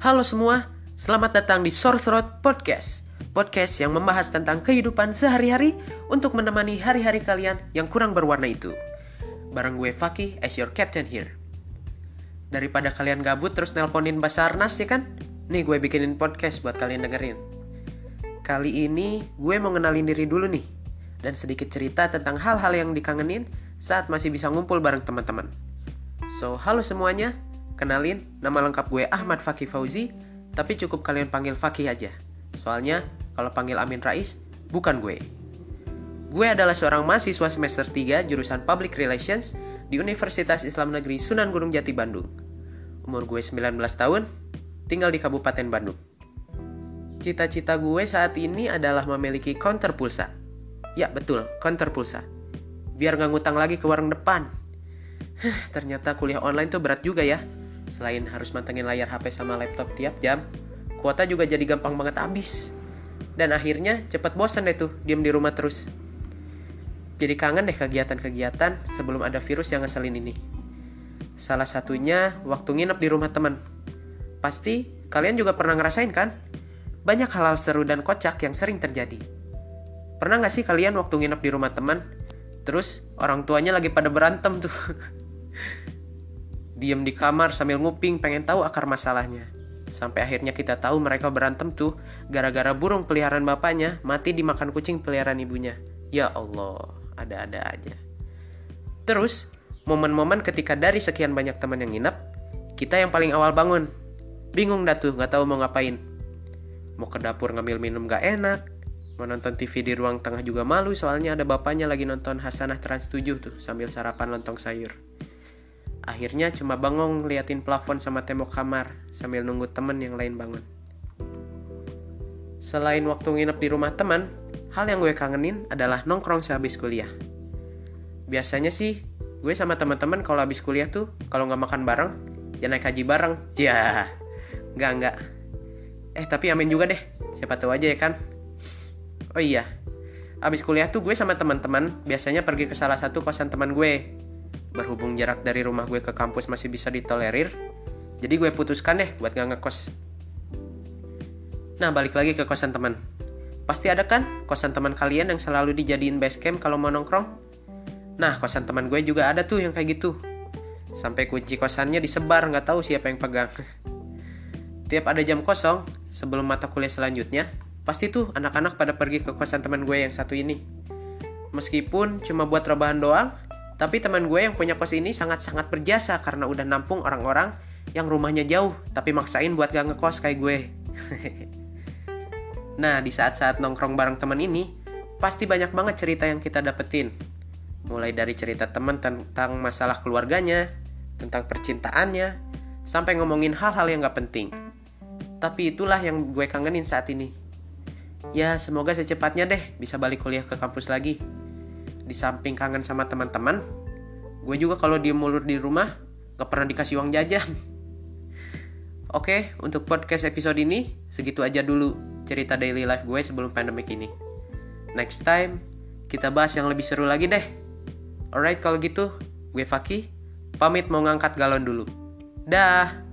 Halo semua, selamat datang di Sorthroat Podcast. Podcast yang membahas tentang kehidupan sehari-hari untuk menemani hari-hari kalian yang kurang berwarna itu. Bareng gue Faki as your captain here. Daripada kalian gabut terus nelponin Basarnas ya kan? Nih gue bikinin podcast buat kalian dengerin. Kali ini gue mau ngenalin diri dulu nih. Dan sedikit cerita tentang hal-hal yang dikangenin saat masih bisa ngumpul bareng teman-teman. So, halo semuanya. Kenalin, nama lengkap gue Ahmad Fakih Fauzi, tapi cukup kalian panggil Fakih aja. Soalnya, kalau panggil Amin Rais, bukan gue. Gue adalah seorang mahasiswa semester 3 jurusan Public Relations di Universitas Islam Negeri Sunan Gunung Jati Bandung. Umur gue 19 tahun, tinggal di Kabupaten Bandung. Cita-cita gue saat ini adalah memiliki counter pulsa. Ya betul, counter pulsa. Biar nggak ngutang lagi ke warung depan ternyata kuliah online tuh berat juga ya. Selain harus mantengin layar HP sama laptop tiap jam, kuota juga jadi gampang banget habis. Dan akhirnya cepet bosan deh tuh diem di rumah terus. Jadi kangen deh kegiatan-kegiatan sebelum ada virus yang ngeselin ini. Salah satunya waktu nginep di rumah teman. Pasti kalian juga pernah ngerasain kan? Banyak hal-hal seru dan kocak yang sering terjadi. Pernah gak sih kalian waktu nginep di rumah teman, terus orang tuanya lagi pada berantem tuh? Diem di kamar sambil nguping pengen tahu akar masalahnya. Sampai akhirnya kita tahu mereka berantem tuh gara-gara burung peliharaan bapaknya mati dimakan kucing peliharaan ibunya. Ya Allah, ada-ada aja. Terus, momen-momen ketika dari sekian banyak teman yang nginep, kita yang paling awal bangun. Bingung dah tuh, gak tahu mau ngapain. Mau ke dapur ngambil minum gak enak, mau nonton TV di ruang tengah juga malu soalnya ada bapaknya lagi nonton Hasanah Trans 7 tuh sambil sarapan lontong sayur. Akhirnya cuma bangong liatin plafon sama tembok kamar sambil nunggu temen yang lain bangun. Selain waktu nginep di rumah teman, hal yang gue kangenin adalah nongkrong sehabis kuliah. Biasanya sih, gue sama teman-teman kalau habis kuliah tuh, kalau nggak makan bareng, ya naik haji bareng. Ya, nggak nggak. Eh tapi amin juga deh, siapa tahu aja ya kan. Oh iya, abis kuliah tuh gue sama teman-teman biasanya pergi ke salah satu kosan teman gue berhubung jarak dari rumah gue ke kampus masih bisa ditolerir jadi gue putuskan deh buat gak ngekos. Nah balik lagi ke kosan teman. Pasti ada kan kosan teman kalian yang selalu dijadiin base camp kalau mau nongkrong? Nah kosan teman gue juga ada tuh yang kayak gitu. Sampai kunci kosannya disebar nggak tahu siapa yang pegang. Tiap ada jam kosong sebelum mata kuliah selanjutnya pasti tuh anak-anak pada pergi ke kosan teman gue yang satu ini. Meskipun cuma buat rebahan doang tapi teman gue yang punya kos ini sangat-sangat berjasa karena udah nampung orang-orang yang rumahnya jauh tapi maksain buat gak ngekos kayak gue. nah, di saat-saat nongkrong bareng teman ini, pasti banyak banget cerita yang kita dapetin. Mulai dari cerita teman tentang masalah keluarganya, tentang percintaannya, sampai ngomongin hal-hal yang gak penting. Tapi itulah yang gue kangenin saat ini. Ya, semoga secepatnya deh bisa balik kuliah ke kampus lagi di samping kangen sama teman-teman gue juga kalau dia mulur di rumah gak pernah dikasih uang jajan Oke, untuk podcast episode ini segitu aja dulu cerita daily life gue sebelum pandemic ini. Next time kita bahas yang lebih seru lagi deh. Alright kalau gitu, gue Faki, pamit mau ngangkat galon dulu. Dah.